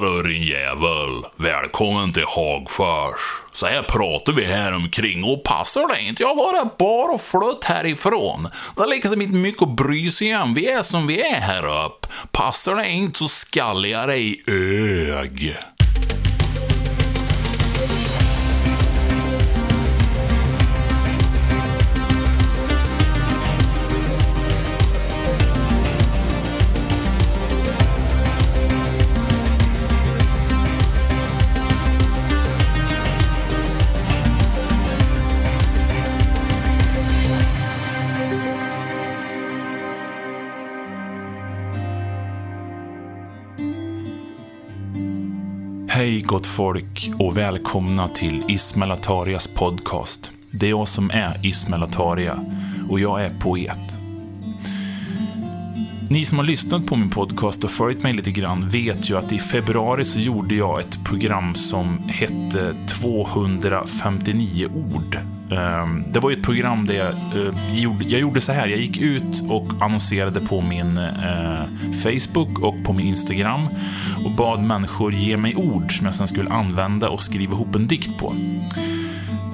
Du din jävel! Välkommen till Hagfors. Så här pratar vi här omkring och passar det inte, jag var bara flytt härifrån. Det är liksom inte mycket att bry sig om, vi är som vi är här uppe. Passar det inte så skallar jag dig i ög. Hej gott folk och välkomna till Ismail Atarias podcast. Det är jag som är Ismail Ataria och jag är poet. Ni som har lyssnat på min podcast och följt mig lite grann vet ju att i februari så gjorde jag ett program som hette 259 ord. Ehm, det var ju ett program där jag, eh, gjorde, jag gjorde så här. Jag gick ut och annonserade på min eh, Facebook och på min Instagram och bad människor ge mig ord som jag sen skulle använda och skriva ihop en dikt på.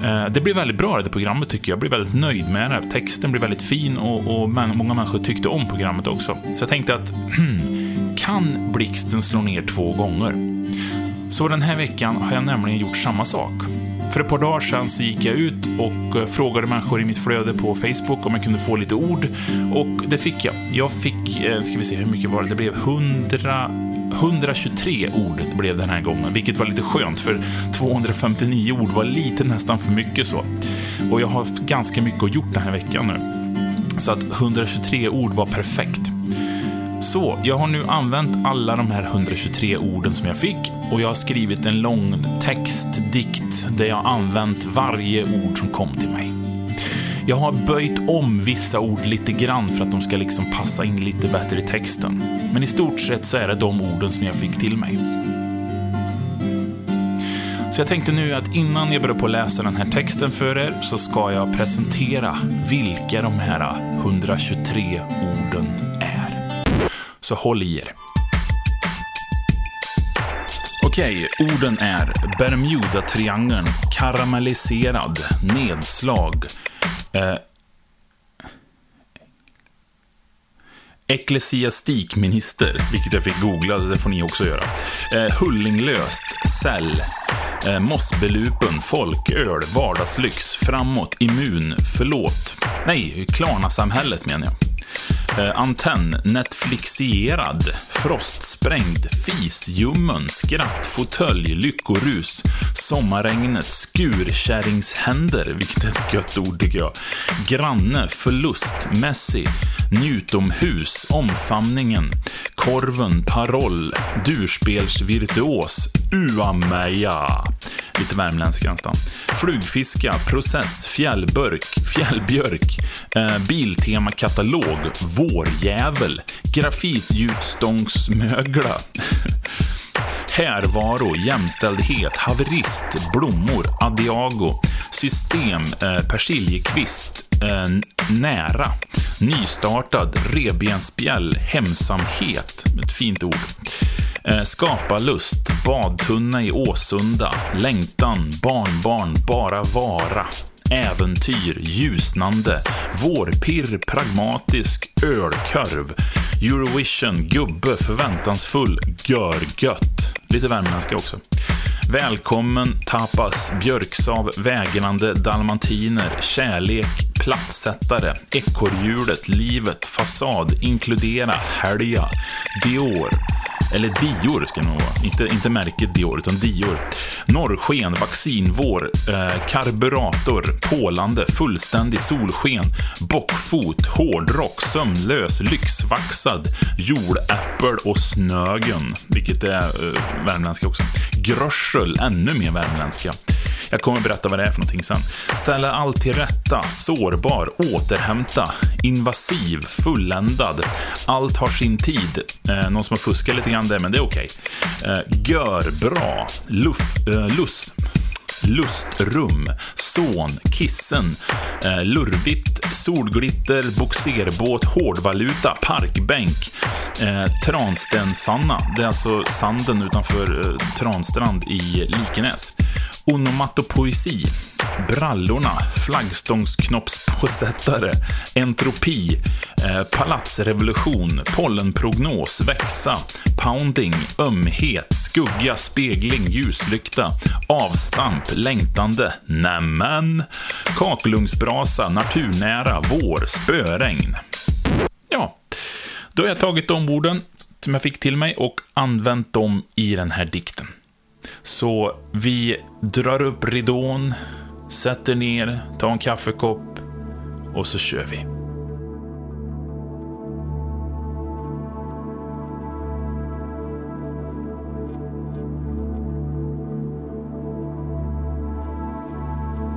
Eh, det blev väldigt bra det programmet tycker jag. Jag blev väldigt nöjd med det. Texten blev väldigt fin och, och många människor tyckte om programmet också. Så jag tänkte att, kan blixten slå ner två gånger? Så den här veckan har jag nämligen gjort samma sak. För ett par dagar sedan så gick jag ut och eh, frågade människor i mitt flöde på Facebook om jag kunde få lite ord. Och det fick jag. Jag fick, eh, ska vi se hur mycket var det? Det blev 100, 123 ord blev den här gången, vilket var lite skönt för 259 ord var lite nästan för mycket så. Och jag har haft ganska mycket att gjort den här veckan nu. Så att 123 ord var perfekt. Så, jag har nu använt alla de här 123 orden som jag fick och jag har skrivit en lång textdikt där jag har använt varje ord som kom till mig. Jag har böjt om vissa ord lite grann för att de ska liksom passa in lite bättre i texten. Men i stort sett så är det de orden som jag fick till mig. Så jag tänkte nu att innan jag börjar på att läsa den här texten för er så ska jag presentera vilka de här 123 orden är. Så håll i er. Okej, orden är Bermuda-triangeln, karamelliserad, nedslag, eh, Ecklesiastikminister, vilket jag fick googla, det får ni också göra. Eh, hullinglöst, cell, eh, mossbelupen, folköl, vardagslyx, framåt, immun, förlåt. Nej, Klarna-samhället menar jag. Eh, antenn, Netflixierad, frostsprängd, fisljummen, skratt, fåtölj, lyckorus, sommarregnet, skurkärringshänder, vilket är ett gött ord tycker jag. Granne, förlust, Messi, njutomhus, omfamningen, korven, paroll, durspelsvirtuos, uameja. Lite värmländsk, nästan. Flugfiska, process, fjällbörk, fjällbjörk, eh, biltemakatalog, vårjävel, grafitgjutstångsmögla. Härvaro, jämställdhet, haverist, blommor, adiago, system, eh, persiljekvist, eh, nära, nystartad, revbensspjäll, hemsamhet, ett fint ord. Eh, skapa lust, badtunna i Åsunda, längtan, barnbarn, bara vara. Äventyr, ljusnande, vårpirr, pragmatisk, ölkorv, Eurovision, gubbe, förväntansfull, görgött. Lite värmländska också. Välkommen, tapas, björksav, vägrande, dalmantiner, kärlek, platssättare, ekorrhjulet, livet, fasad, inkludera, helga, Dior. Eller Dior ska det nog vara. Inte, inte märket Dior, utan Dior. Norrsken, vaccinvår, eh, karburator, pålande, fullständig solsken, bockfot, hårdrock, sömnlös, lyxvaxad, jordäppel och snögen. Vilket är eh, värmländska också. Grössel, ännu mer värmländska. Jag kommer berätta vad det är för någonting sen. Ställa allt till rätta, sårbar, återhämta, invasiv, fulländad. Allt har sin tid. Eh, någon som har fuskat lite grann där, men det är okej. Eh, gör, bra, luff, eh, lust. Lustrum, son, Kissen, eh, Lurvigt, Solglitter, Boxerbåt, Hårdvaluta, Parkbänk, eh, Transtensanna, det är alltså sanden utanför eh, Transtrand i Likenäs. Onomatopoesi, Brallorna, Flaggstångsknoppspåsättare, Entropi, eh, Palatsrevolution, Pollenprognos, Växa, Pounding, Ömhet, Skugga, Spegling, Ljuslykta, Avstamp, Längtande, men, Kakelugnsbrasa, Naturnära, Vår, Spöregn. Ja, då har jag tagit de orden som jag fick till mig och använt dem i den här dikten. Så vi drar upp ridån, sätter ner, tar en kaffekopp och så kör vi.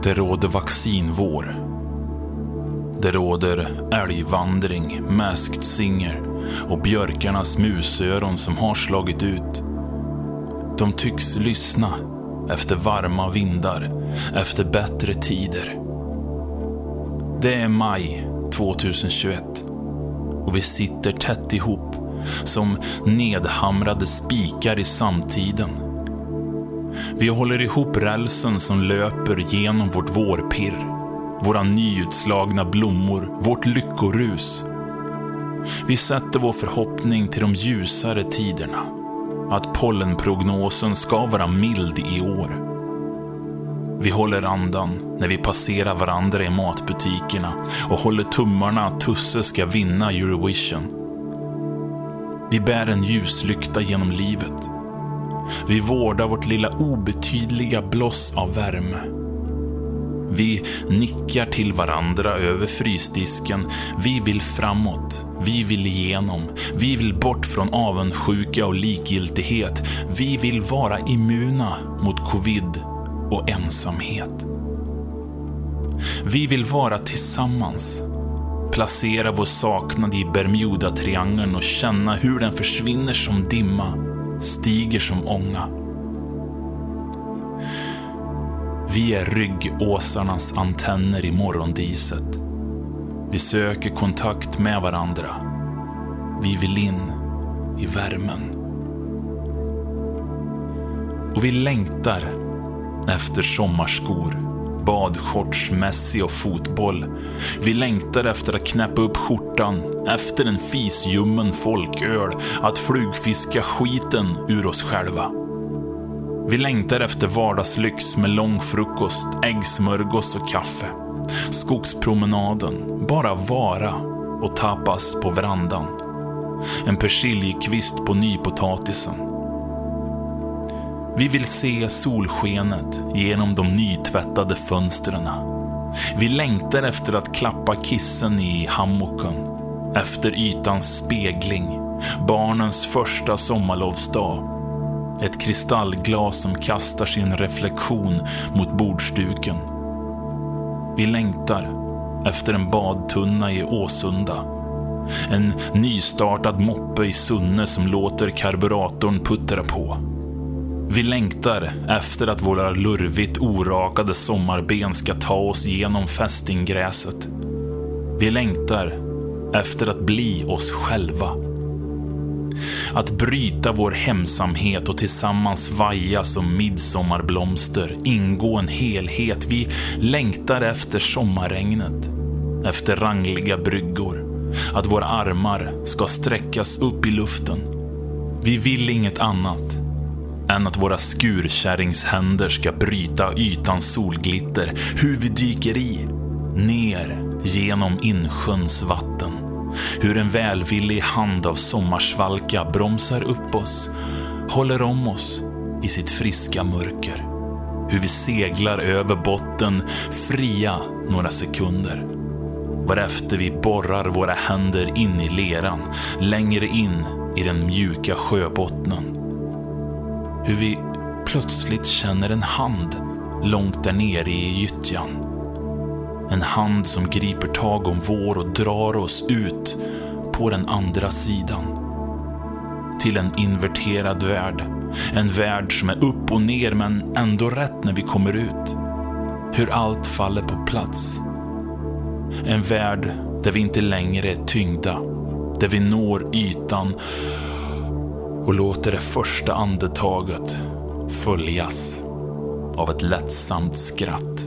Det råder vaccinvår. Det råder älgvandring, Masked Singer och björkarnas musöron som har slagit ut. De tycks lyssna efter varma vindar, efter bättre tider. Det är maj 2021 och vi sitter tätt ihop som nedhamrade spikar i samtiden. Vi håller ihop rälsen som löper genom vårt vårpirr, våra nyutslagna blommor, vårt lyckorus. Vi sätter vår förhoppning till de ljusare tiderna att pollenprognosen ska vara mild i år. Vi håller andan när vi passerar varandra i matbutikerna och håller tummarna att Tusse ska vinna Eurovision. Vi bär en ljuslykta genom livet. Vi vårdar vårt lilla obetydliga bloss av värme. Vi nickar till varandra över frysdisken. Vi vill framåt. Vi vill igenom. Vi vill bort från avundsjuka och likgiltighet. Vi vill vara immuna mot covid och ensamhet. Vi vill vara tillsammans. Placera vår saknad i Bermuda-triangeln och känna hur den försvinner som dimma, stiger som ånga. Vi är ryggåsarnas antenner i morgondiset. Vi söker kontakt med varandra. Vi vill in i värmen. Och vi längtar efter sommarskor, badshorts, Messi och fotboll. Vi längtar efter att knäppa upp skjortan, efter en fisljummen folköl, att flugfiska skiten ur oss själva. Vi längtar efter vardagslyx med lång frukost, äggsmörgås och kaffe. Skogspromenaden, bara vara och tapas på verandan. En persiljekvist på nypotatisen. Vi vill se solskenet genom de nytvättade fönstren. Vi längtar efter att klappa kissen i hammocken. Efter ytans spegling. Barnens första sommarlovsdag. Ett kristallglas som kastar sin reflektion mot bordsduken. Vi längtar efter en badtunna i Åsunda. En nystartad moppe i Sunne som låter karburatorn puttra på. Vi längtar efter att våra lurvigt orakade sommarben ska ta oss genom fästinggräset. Vi längtar efter att bli oss själva. Att bryta vår hemsamhet och tillsammans vaja som midsommarblomster, ingå en helhet. Vi längtar efter sommarregnet, efter rangliga bryggor. Att våra armar ska sträckas upp i luften. Vi vill inget annat än att våra skurkärringshänder ska bryta ytans solglitter, hur vi dyker i, ner genom insjöns vatten. Hur en välvillig hand av sommarsvalka bromsar upp oss, håller om oss i sitt friska mörker. Hur vi seglar över botten, fria några sekunder. Varefter vi borrar våra händer in i leran, längre in i den mjuka sjöbottnen. Hur vi plötsligt känner en hand långt där nere i gyttjan. En hand som griper tag om vår och drar oss ut på den andra sidan. Till en inverterad värld. En värld som är upp och ner men ändå rätt när vi kommer ut. hur allt faller på plats. En värld där vi inte längre är tyngda, där vi når ytan och låter det första andetaget följas av ett lättsamt skratt.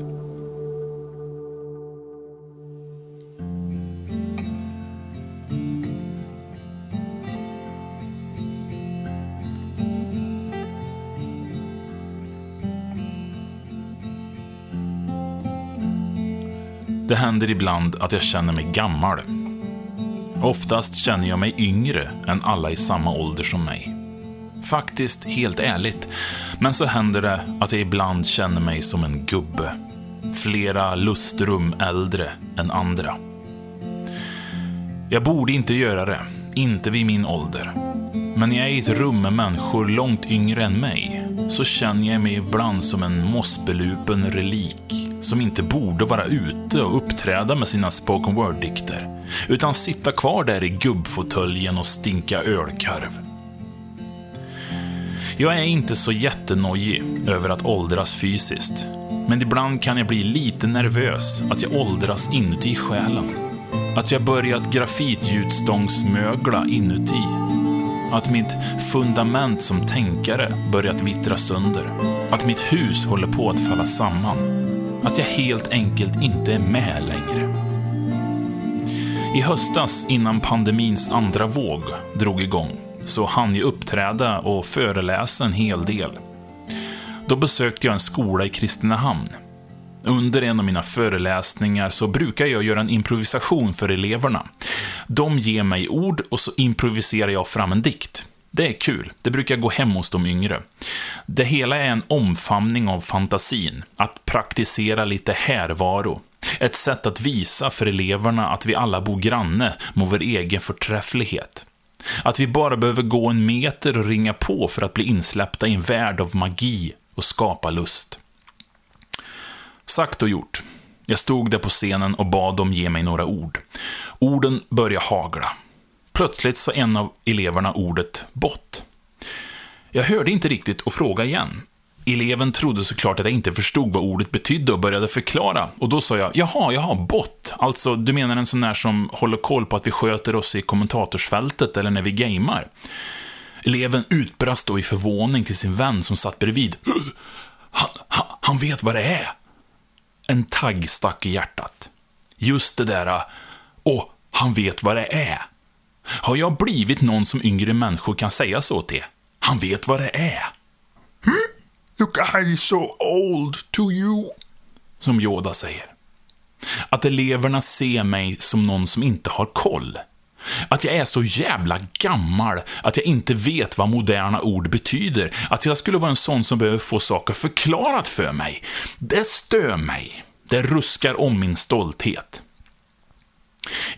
Det händer ibland att jag känner mig gammal. Oftast känner jag mig yngre än alla i samma ålder som mig. Faktiskt helt ärligt. Men så händer det att jag ibland känner mig som en gubbe. Flera lustrum äldre än andra. Jag borde inte göra det. Inte vid min ålder. Men när jag är i ett rum med människor långt yngre än mig så känner jag mig ibland som en mossbelupen relik som inte borde vara ute och uppträda med sina spoken word-dikter, utan sitta kvar där i gubbfåtöljen och stinka ölkarv. Jag är inte så jättenojig över att åldras fysiskt, men ibland kan jag bli lite nervös att jag åldras inuti själen. Att jag börjat grafitljusstångsmögla inuti. Att mitt fundament som tänkare börjat vittra sönder. Att mitt hus håller på att falla samman att jag helt enkelt inte är med längre. I höstas, innan pandemins andra våg drog igång, så hann jag uppträda och föreläsa en hel del. Då besökte jag en skola i Kristinehamn. Under en av mina föreläsningar så brukar jag göra en improvisation för eleverna. De ger mig ord och så improviserar jag fram en dikt. Det är kul. Det brukar gå hem hos de yngre. Det hela är en omfamning av fantasin, att praktisera lite härvaro. Ett sätt att visa för eleverna att vi alla bor granne med vår egen förträfflighet. Att vi bara behöver gå en meter och ringa på för att bli insläppta i en värld av magi och skapa lust. Sagt och gjort. Jag stod där på scenen och bad dem ge mig några ord. Orden började hagla. Plötsligt sa en av eleverna ordet bott. Jag hörde inte riktigt och frågade igen. Eleven trodde såklart att jag inte förstod vad ordet betydde och började förklara. Och då sa jag, jaha, jaha, bott. Alltså, du menar en sån där som håller koll på att vi sköter oss i kommentatorsfältet eller när vi gamer. Eleven utbrast då i förvåning till sin vän som satt bredvid. Han, han, han vet vad det är. En tagg stack i hjärtat. Just det där, ah. åh, han vet vad det är. Har jag blivit någon som yngre människor kan säga så till? Han vet vad det är. Hmm? You guys so old to you. Som Yoda säger. Att eleverna ser mig som någon som inte har koll. Att jag är så jävla gammal att jag inte vet vad moderna ord betyder. Att jag skulle vara en sån som behöver få saker förklarat för mig. Det stör mig. Det ruskar om min stolthet.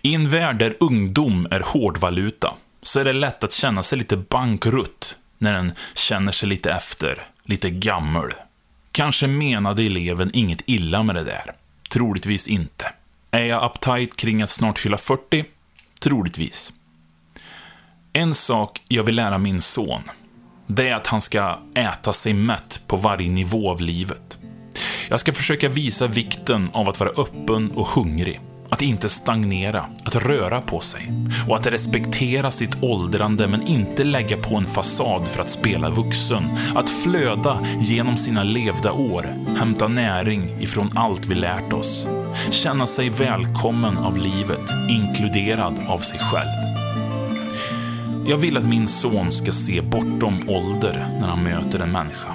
I en värld där ungdom är hårdvaluta, så är det lätt att känna sig lite bankrutt när den känner sig lite efter, lite gammal. Kanske menade eleven inget illa med det där. Troligtvis inte. Är jag uptight kring att snart fylla 40? Troligtvis. En sak jag vill lära min son, det är att han ska äta sig mätt på varje nivå av livet. Jag ska försöka visa vikten av att vara öppen och hungrig. Att inte stagnera, att röra på sig. Och att respektera sitt åldrande men inte lägga på en fasad för att spela vuxen. Att flöda genom sina levda år, hämta näring ifrån allt vi lärt oss. Känna sig välkommen av livet, inkluderad av sig själv. Jag vill att min son ska se bortom ålder när han möter en människa.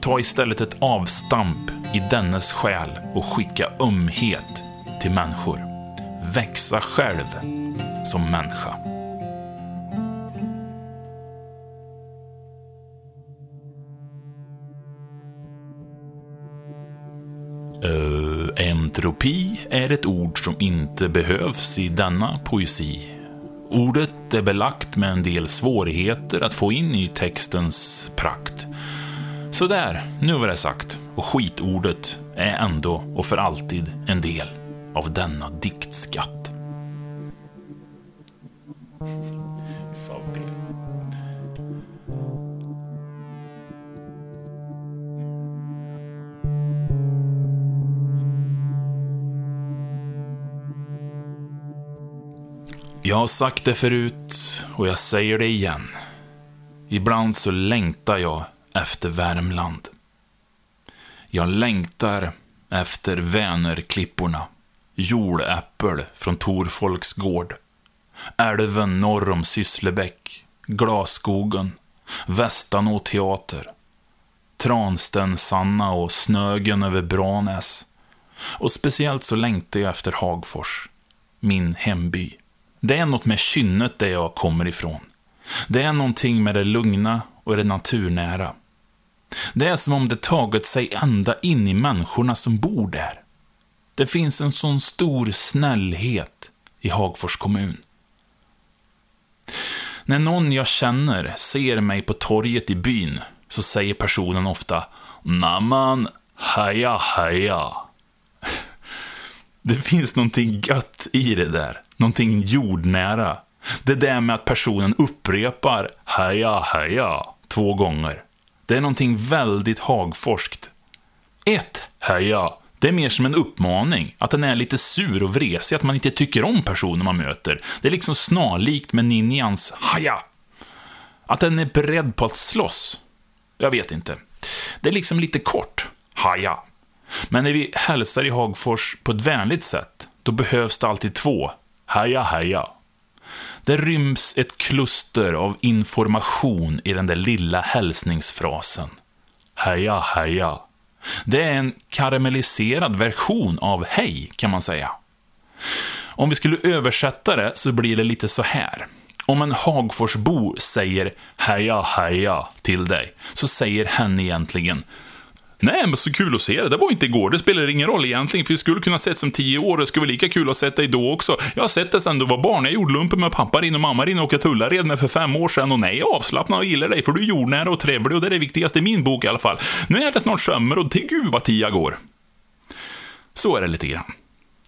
Ta istället ett avstamp i dennes själ och skicka ömhet till människor. Växa själv som människa. Uh, entropi är ett ord som inte behövs i denna poesi. Ordet är belagt med en del svårigheter att få in i textens prakt. Sådär, nu var det sagt. Och skitordet är ändå och för alltid en del av denna diktskatt. Jag har sagt det förut och jag säger det igen. Ibland så längtar jag efter Värmland. Jag längtar efter Vänerklipporna jordäppel från Torfolks gård, älven norr om Sysslebäck, Glasskogen, Västanå teater, Transten Sanna och Snögen över Branäs. Och speciellt så längtar jag efter Hagfors, min hemby. Det är något med kynnet där jag kommer ifrån. Det är någonting med det lugna och det naturnära. Det är som om det tagit sig ända in i människorna som bor där. Det finns en sån stor snällhet i Hagfors kommun. När någon jag känner ser mig på torget i byn så säger personen ofta ”Naman, heja heja. Det finns någonting gött i det där. Någonting jordnära. Det där med att personen upprepar heja heja två gånger. Det är någonting väldigt hagforskt. Ett heja, det är mer som en uppmaning. Att den är lite sur och vresig, att man inte tycker om personen man möter. Det är liksom snarlikt med ninjans haja. Att den är beredd på att slåss. Jag vet inte. Det är liksom lite kort. Haja. Men när vi hälsar i Hagfors på ett vänligt sätt, då behövs det alltid två. Haja, haja. Det ryms ett kluster av information i den där lilla hälsningsfrasen. ”haja, haja”. Det är en karamelliserad version av hej, kan man säga. Om vi skulle översätta det så blir det lite så här. Om en Hagforsbo säger heja, heja till dig, så säger hen egentligen Nej, men så kul att se det. Det var inte igår. Det spelar ingen roll egentligen, för vi skulle kunna sett som tio år. Det skulle vara lika kul att ha sett dig då också. Jag har sett det sen du var barn. Jag gjorde lumpen med pappa din och mamma din och åkte Tullared med för fem år sedan. Och nej, jag är avslappnad och gillar dig, för du är jordnära och trevlig och det är det viktigaste i min bok i alla fall. Nu är det snart sömmer och till gud vad tia går. Så är det lite grann.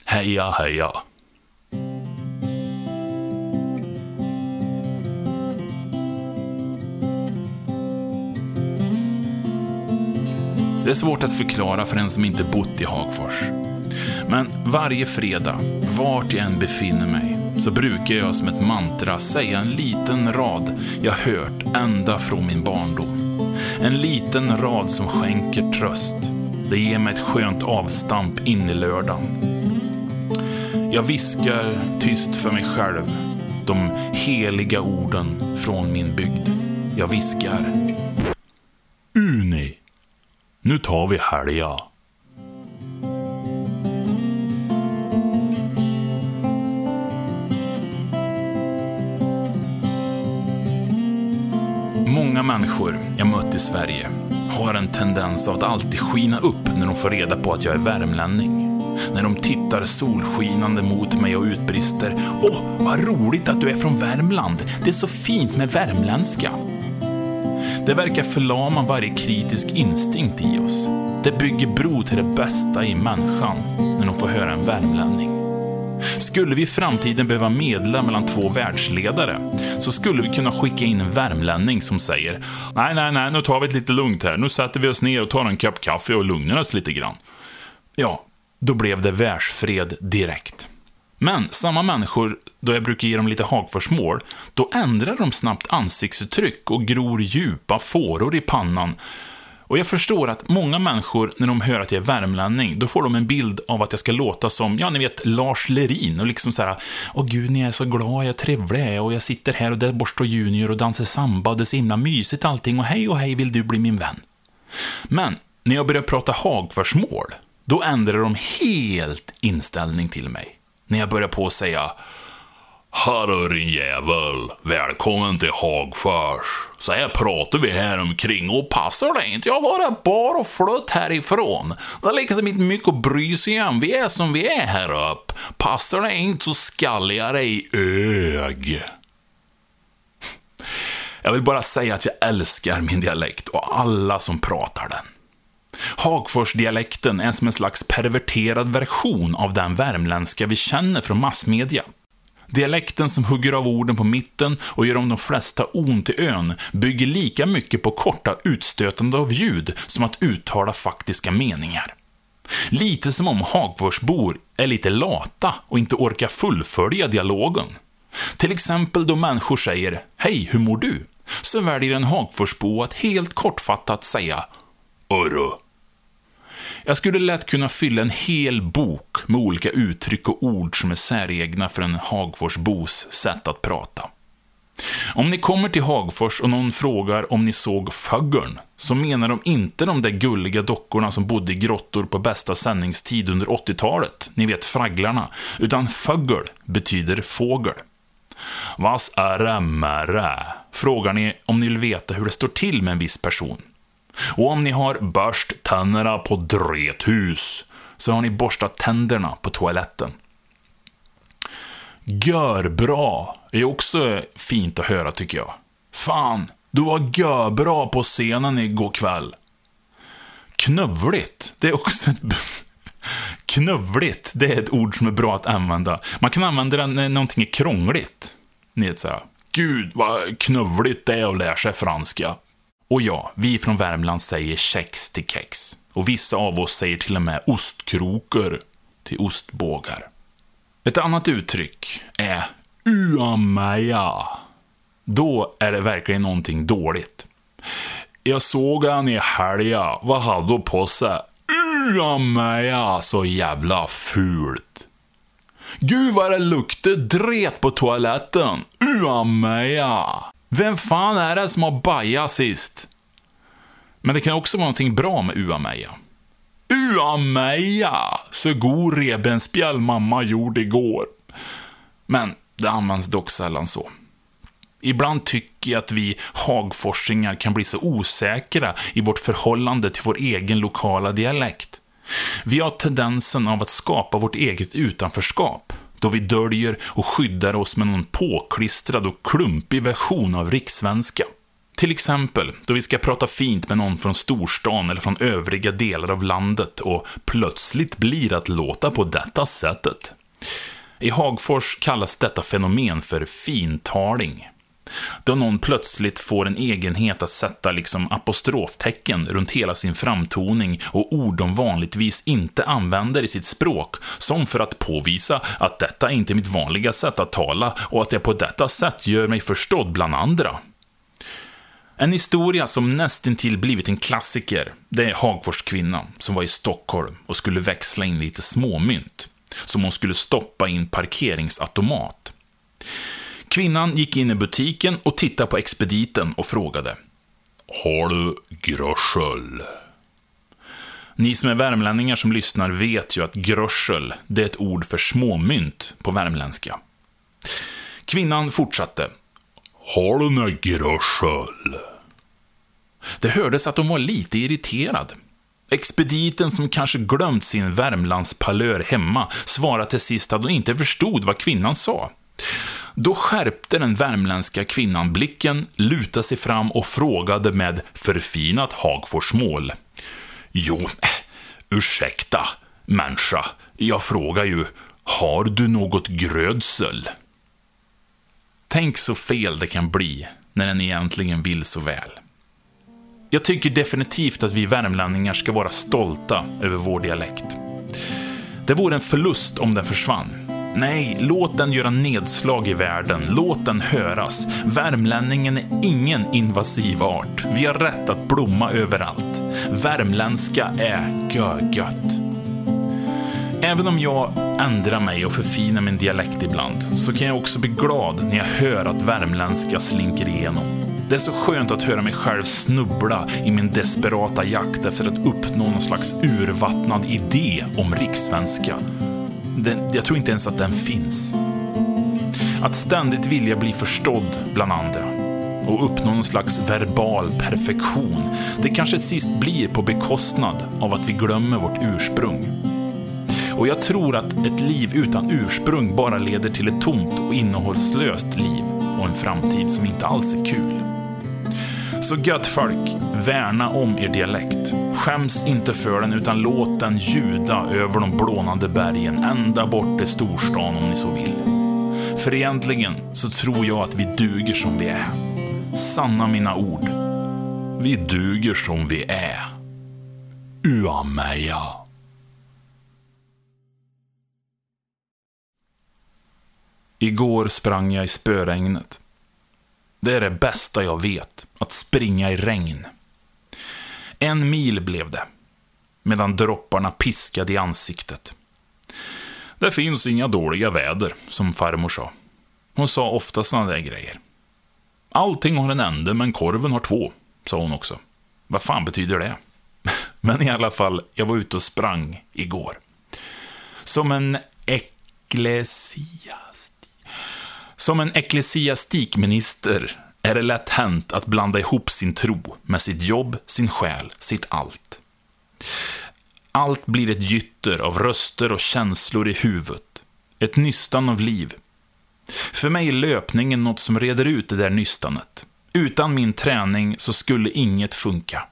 Heja, heja. Är svårt att förklara för en som inte bott i Hagfors. Men varje fredag, vart jag än befinner mig, så brukar jag som ett mantra säga en liten rad jag hört ända från min barndom. En liten rad som skänker tröst. Det ger mig ett skönt avstamp in i lördagen. Jag viskar tyst för mig själv de heliga orden från min bygd. Jag viskar. Nu tar vi helga. Många människor jag mött i Sverige har en tendens av att alltid skina upp när de får reda på att jag är värmlänning. När de tittar solskinande mot mig och utbrister Åh, vad roligt att du är från Värmland! Det är så fint med värmländska! Det verkar förlama varje kritisk instinkt i oss. Det bygger bro till det bästa i människan när de får höra en värmlänning. Skulle vi i framtiden behöva medla mellan två världsledare så skulle vi kunna skicka in en värmlänning som säger Nej, nej, nej, nu tar vi det lite lugnt här. Nu sätter vi oss ner och tar en kopp kaffe och lugnar oss lite grann. Ja, då blev det världsfred direkt. Men samma människor, då jag brukar ge dem lite Hagforsmål, då ändrar de snabbt ansiktsuttryck och gror djupa fåror i pannan. Och jag förstår att många människor, när de hör att jag är värmlänning, då får de en bild av att jag ska låta som, ja, ni vet, Lars Lerin och liksom såhär, åh gud, ni är så glad, jag trevlig är och jag sitter här och där borstar junior och dansar samba och det är så himla mysigt allting och hej och hej, vill du bli min vän? Men, när jag börjar prata Hagforsmål, då ändrar de helt inställning till mig när jag börjar på att säga Hallå din jävel, välkommen till Hagfors. Så här pratar vi här omkring och passar det inte, jag bara bara och flytt härifrån. Det är liksom inte mycket att bry sig om, vi är som vi är här uppe. Passar det inte så skallar jag dig i ög. Jag vill bara säga att jag älskar min dialekt och alla som pratar den. Hagforsdialekten är som en slags perverterad version av den värmländska vi känner från massmedia. Dialekten som hugger av orden på mitten och gör om de flesta ont i ön bygger lika mycket på korta utstötande av ljud som att uttala faktiska meningar. Lite som om Hagforsbor är lite lata och inte orkar fullfölja dialogen. Till exempel då människor säger “Hej, hur mår du?” så väljer en Hagforsbo att helt kortfattat säga “Örru”. Jag skulle lätt kunna fylla en hel bok med olika uttryck och ord som är säregna för en Hagforsbos sätt att prata. Om ni kommer till Hagfors och någon frågar om ni såg Föggern, så menar de inte de där gulliga dockorna som bodde i grottor på bästa sändningstid under 80-talet, ni vet fragglarna, utan Föggel betyder fågel. Vas är det med det? Frågar ni om ni vill veta hur det står till med en viss person. Och om ni har börst tänderna på drethus, så har ni borstat tänderna på toaletten. Görbra är också fint att höra tycker jag. Fan, du var görbra på scenen igår kväll. Knövligt, det är också ett... Knövligt, det är ett ord som är bra att använda. Man kan använda det när någonting är krångligt. Ni vet såhär, gud vad knövligt det är att lära sig franska. Och ja, vi från Värmland säger kex till kex. Och vissa av oss säger till och med ostkrokar till ostbågar. Ett annat uttryck är uameja. Då är det verkligen någonting dåligt. Jag såg han i helga. Vad hade han på sig? Uameja, så jävla fult. Gud vad det luktade dret på toaletten. Uameja. Vem fan är det som har bajat sist? Men det kan också vara någonting bra med uameja. Uameja! Så god revbensspjäll mamma gjorde igår. Men det används dock sällan så. Ibland tycker jag att vi hagforsingar kan bli så osäkra i vårt förhållande till vår egen lokala dialekt. Vi har tendensen av att skapa vårt eget utanförskap, då vi döljer och skyddar oss med någon påklistrad och klumpig version av rikssvenska. Till exempel då vi ska prata fint med någon från storstan eller från övriga delar av landet och plötsligt blir att låta på detta sättet. I Hagfors kallas detta fenomen för fintaling. Då någon plötsligt får en egenhet att sätta liksom apostroftecken runt hela sin framtoning och ord de vanligtvis inte använder i sitt språk, som för att påvisa att detta är inte är mitt vanliga sätt att tala och att jag på detta sätt gör mig förstådd bland andra. En historia som nästintill blivit en klassiker, det är Hagforskvinnan som var i Stockholm och skulle växla in lite småmynt, som hon skulle stoppa i en parkeringsautomat. Kvinnan gick in i butiken och tittade på expediten och frågade. Har du grössel? Ni som är värmlänningar som lyssnar vet ju att grössel, det är ett ord för småmynt på värmländska. Kvinnan fortsatte. Har du några grössel? Det hördes att hon var lite irriterad. Expediten som kanske glömt sin Värmlandspalör hemma svarade till sist att hon inte förstod vad kvinnan sa. Då skärpte den värmländska kvinnan blicken, lutade sig fram och frågade med förfinat Hagforsmål. Jo, äh, ursäkta, människa. Jag frågar ju, har du något grödsel? Tänk så fel det kan bli när den egentligen vill så väl. Jag tycker definitivt att vi värmlänningar ska vara stolta över vår dialekt. Det vore en förlust om den försvann. Nej, låt den göra nedslag i världen. Låt den höras. Värmlänningen är ingen invasiv art. Vi har rätt att blomma överallt. Värmländska är gött. Även om jag ändrar mig och förfinar min dialekt ibland, så kan jag också bli glad när jag hör att värmländska slinker igenom. Det är så skönt att höra mig själv snubbla i min desperata jakt efter att uppnå någon slags urvattnad idé om rikssvenska. Den, jag tror inte ens att den finns. Att ständigt vilja bli förstådd bland andra och uppnå någon slags verbal perfektion, det kanske sist blir på bekostnad av att vi glömmer vårt ursprung. Och jag tror att ett liv utan ursprung bara leder till ett tomt och innehållslöst liv och en framtid som inte alls är kul. Så gött folk, värna om er dialekt. Skäms inte för den, utan låt den ljuda över de blånande bergen, ända bort till storstan om ni så vill. För egentligen så tror jag att vi duger som vi är. Sanna mina ord. Vi duger som vi är. Uameja. Igår sprang jag i spöregnet. Det är det bästa jag vet, att springa i regn. En mil blev det, medan dropparna piskade i ansiktet. Det finns inga dåliga väder, som farmor sa. Hon sa ofta sådana där grejer. Allting har en ände, men korven har två, sa hon också. Vad fan betyder det? Men i alla fall, jag var ute och sprang igår. Som en eklesiast... Som en ecklesiastikminister är det lätt hänt att blanda ihop sin tro med sitt jobb, sin själ, sitt allt. Allt blir ett gytter av röster och känslor i huvudet. Ett nystan av liv. För mig är löpningen något som reder ut det där nystanet. Utan min träning så skulle inget funka.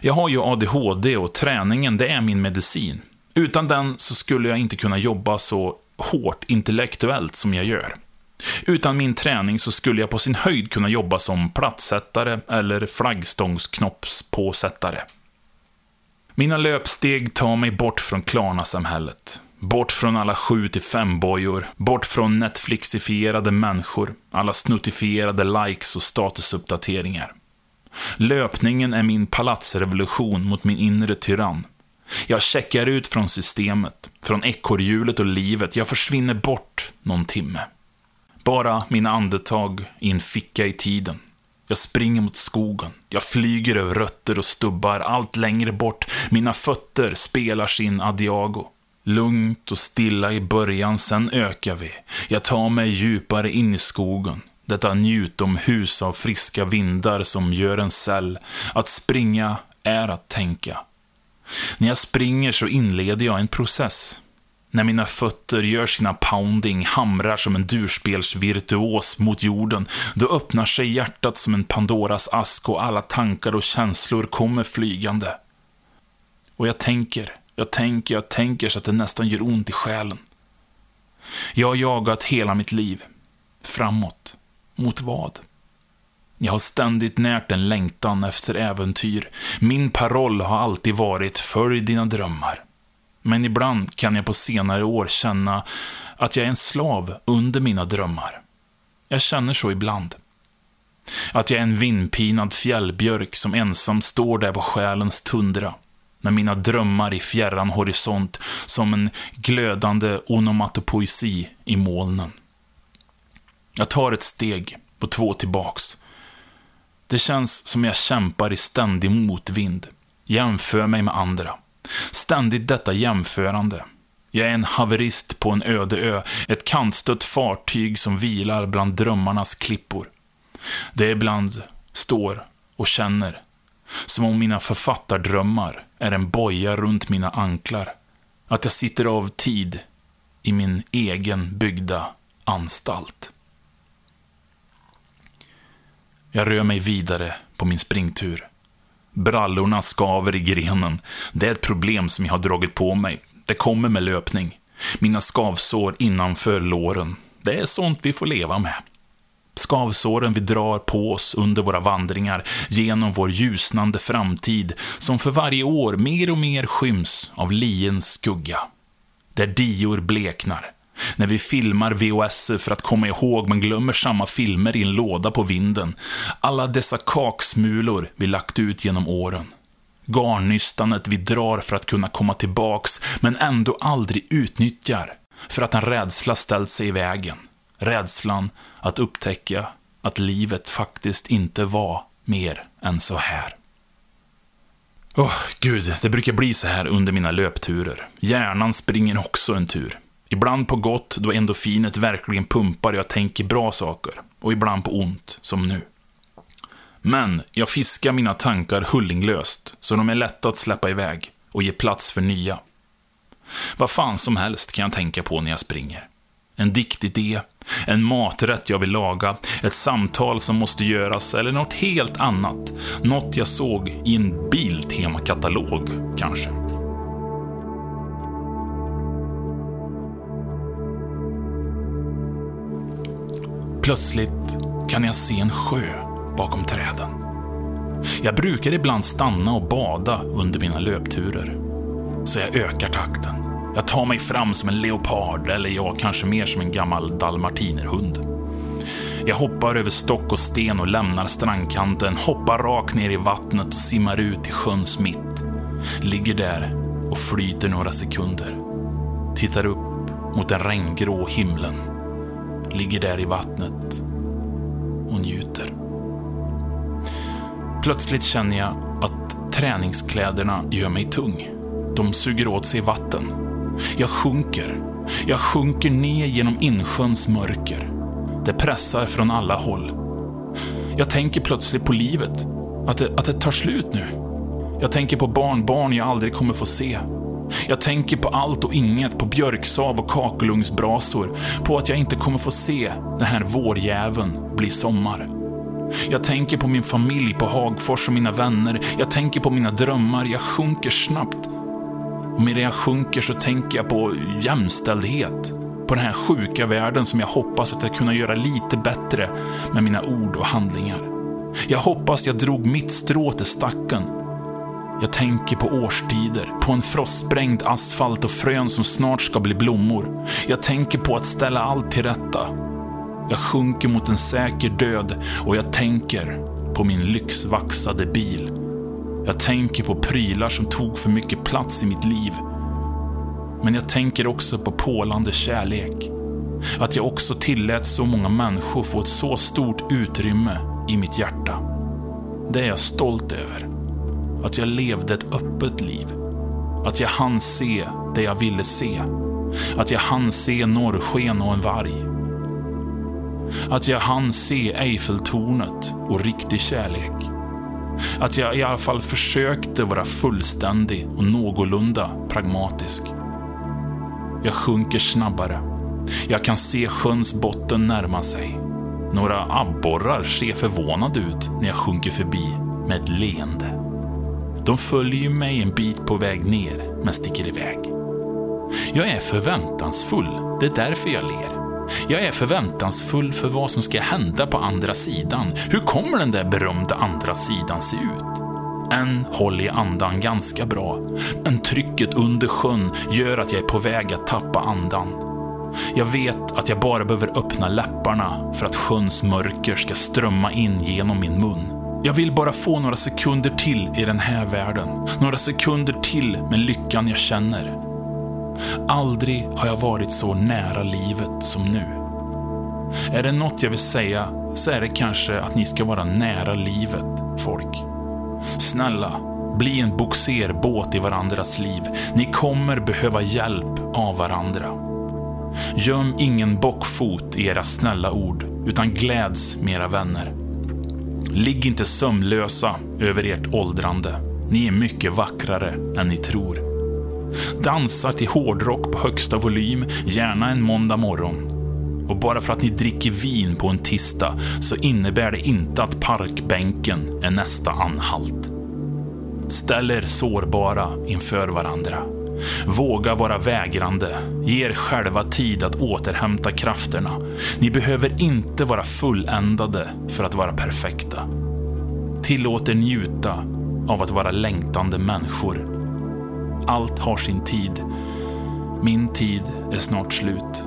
Jag har ju ADHD och träningen, det är min medicin. Utan den så skulle jag inte kunna jobba så hårt intellektuellt som jag gör. Utan min träning så skulle jag på sin höjd kunna jobba som plattsättare eller flaggstångsknoppspåsättare. Mina löpsteg tar mig bort från Klarna-samhället. Bort från alla 7 till 5 bojor bort från Netflixifierade människor, alla snuttifierade likes och statusuppdateringar. Löpningen är min palatsrevolution mot min inre tyrann. Jag checkar ut från systemet, från ekorrhjulet och livet. Jag försvinner bort någon timme. Bara mina andetag i en ficka i tiden. Jag springer mot skogen. Jag flyger över rötter och stubbar allt längre bort. Mina fötter spelar sin adiago. Lugnt och stilla i början, sen ökar vi. Jag tar mig djupare in i skogen. Detta njutomhus av friska vindar som gör en cell. Att springa är att tänka. När jag springer så inleder jag en process. När mina fötter gör sina pounding, hamrar som en durspelsvirtuos mot jorden, då öppnar sig hjärtat som en Pandoras ask och alla tankar och känslor kommer flygande. Och jag tänker, jag tänker, jag tänker så att det nästan gör ont i själen. Jag har jagat hela mitt liv. Framåt. Mot vad? Jag har ständigt närt en längtan efter äventyr. Min paroll har alltid varit Följ dina drömmar. Men ibland kan jag på senare år känna att jag är en slav under mina drömmar. Jag känner så ibland. Att jag är en vindpinad fjällbjörk som ensam står där på själens tundra. Med mina drömmar i fjärran horisont som en glödande onomatopoesi i molnen. Jag tar ett steg och två tillbaks. Det känns som jag kämpar i ständig motvind. Jämför mig med andra. Ständigt detta jämförande. Jag är en haverist på en öde ö, ett kantstött fartyg som vilar bland drömmarnas klippor. Det ibland står och känner, som om mina författardrömmar är en boja runt mina anklar. Att jag sitter av tid i min egen byggda anstalt. Jag rör mig vidare på min springtur. Brallorna skaver i grenen. Det är ett problem som jag har dragit på mig. Det kommer med löpning. Mina skavsår innanför låren. Det är sånt vi får leva med. Skavsåren vi drar på oss under våra vandringar genom vår ljusnande framtid, som för varje år mer och mer skyms av liens skugga. Där dior bleknar, när vi filmar VHS för att komma ihåg men glömmer samma filmer i en låda på vinden. Alla dessa kaksmulor vi lagt ut genom åren. Garnnystanet vi drar för att kunna komma tillbaks, men ändå aldrig utnyttjar. För att en rädsla ställt sig i vägen. Rädslan att upptäcka att livet faktiskt inte var mer än så här. Åh, oh, gud, det brukar bli så här under mina löpturer. Hjärnan springer också en tur. Ibland på gott, då endorfinet verkligen pumpar och jag tänker bra saker. Och ibland på ont, som nu. Men jag fiskar mina tankar hullinglöst, så de är lätta att släppa iväg och ge plats för nya. Vad fan som helst kan jag tänka på när jag springer. En diktidé, en maträtt jag vill laga, ett samtal som måste göras eller något helt annat. Något jag såg i en Biltema-katalog, kanske. Plötsligt kan jag se en sjö bakom träden. Jag brukar ibland stanna och bada under mina löpturer. Så jag ökar takten. Jag tar mig fram som en leopard, eller jag kanske mer som en gammal dalmartinerhund. Jag hoppar över stock och sten och lämnar strandkanten, hoppar rakt ner i vattnet och simmar ut i sjöns mitt. Ligger där och flyter några sekunder. Tittar upp mot den regngrå himlen. Ligger där i vattnet och njuter. Plötsligt känner jag att träningskläderna gör mig tung. De suger åt sig vatten. Jag sjunker. Jag sjunker ner genom insjöns mörker. Det pressar från alla håll. Jag tänker plötsligt på livet. Att det, att det tar slut nu. Jag tänker på barnbarn jag aldrig kommer få se. Jag tänker på allt och inget, på björksav och kakelugnsbrasor, på att jag inte kommer få se den här vårjäveln bli sommar. Jag tänker på min familj på Hagfors och mina vänner. Jag tänker på mina drömmar. Jag sjunker snabbt. Och medan jag sjunker så tänker jag på jämställdhet. På den här sjuka världen som jag hoppas att jag kunna göra lite bättre med mina ord och handlingar. Jag hoppas jag drog mitt strå till stacken. Jag tänker på årstider, på en frostsprängd asfalt och frön som snart ska bli blommor. Jag tänker på att ställa allt till rätta. Jag sjunker mot en säker död och jag tänker på min lyxvaxade bil. Jag tänker på prylar som tog för mycket plats i mitt liv. Men jag tänker också på pålande kärlek. Att jag också tillät så många människor få ett så stort utrymme i mitt hjärta. Det är jag stolt över. Att jag levde ett öppet liv. Att jag hann se det jag ville se. Att jag hann se norrsken och en varg. Att jag hann se Eiffeltornet och riktig kärlek. Att jag i alla fall försökte vara fullständig och någorlunda pragmatisk. Jag sjunker snabbare. Jag kan se sjöns botten närma sig. Några abborrar ser förvånade ut när jag sjunker förbi med ett leende. De följer mig en bit på väg ner, men sticker iväg. Jag är förväntansfull. Det är därför jag ler. Jag är förväntansfull för vad som ska hända på andra sidan. Hur kommer den där berömda andra sidan se ut? Än håller jag andan ganska bra, men trycket under sjön gör att jag är på väg att tappa andan. Jag vet att jag bara behöver öppna läpparna för att sjöns mörker ska strömma in genom min mun. Jag vill bara få några sekunder till i den här världen. Några sekunder till med lyckan jag känner. Aldrig har jag varit så nära livet som nu. Är det något jag vill säga så är det kanske att ni ska vara nära livet, folk. Snälla, bli en boxerbåt i varandras liv. Ni kommer behöva hjälp av varandra. Göm ingen bockfot i era snälla ord, utan gläds med era vänner. Ligg inte sömnlösa över ert åldrande. Ni är mycket vackrare än ni tror. Dansa till hårdrock på högsta volym, gärna en måndag morgon. Och bara för att ni dricker vin på en tisdag så innebär det inte att parkbänken är nästa anhalt. Ställ er sårbara inför varandra. Våga vara vägrande. Ge er själva tid att återhämta krafterna. Ni behöver inte vara fulländade för att vara perfekta. Tillåt er njuta av att vara längtande människor. Allt har sin tid. Min tid är snart slut.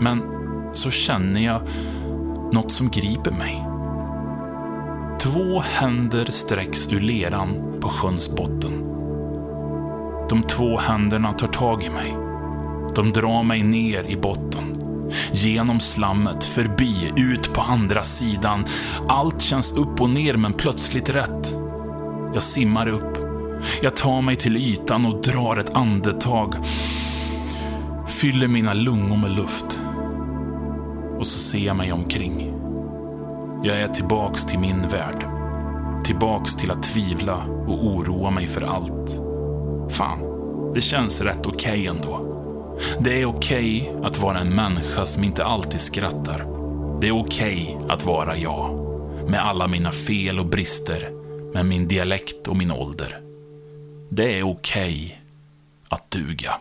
Men så känner jag något som griper mig. Två händer sträcks ur leran på sjöns botten. De två händerna tar tag i mig. De drar mig ner i botten. Genom slammet, förbi, ut på andra sidan. Allt känns upp och ner men plötsligt rätt. Jag simmar upp. Jag tar mig till ytan och drar ett andetag. Fyller mina lungor med luft. Och så ser jag mig omkring. Jag är tillbaks till min värld. Tillbaks till att tvivla och oroa mig för allt. Fan, det känns rätt okej okay ändå. Det är okej okay att vara en människa som inte alltid skrattar. Det är okej okay att vara jag. Med alla mina fel och brister. Med min dialekt och min ålder. Det är okej att duga.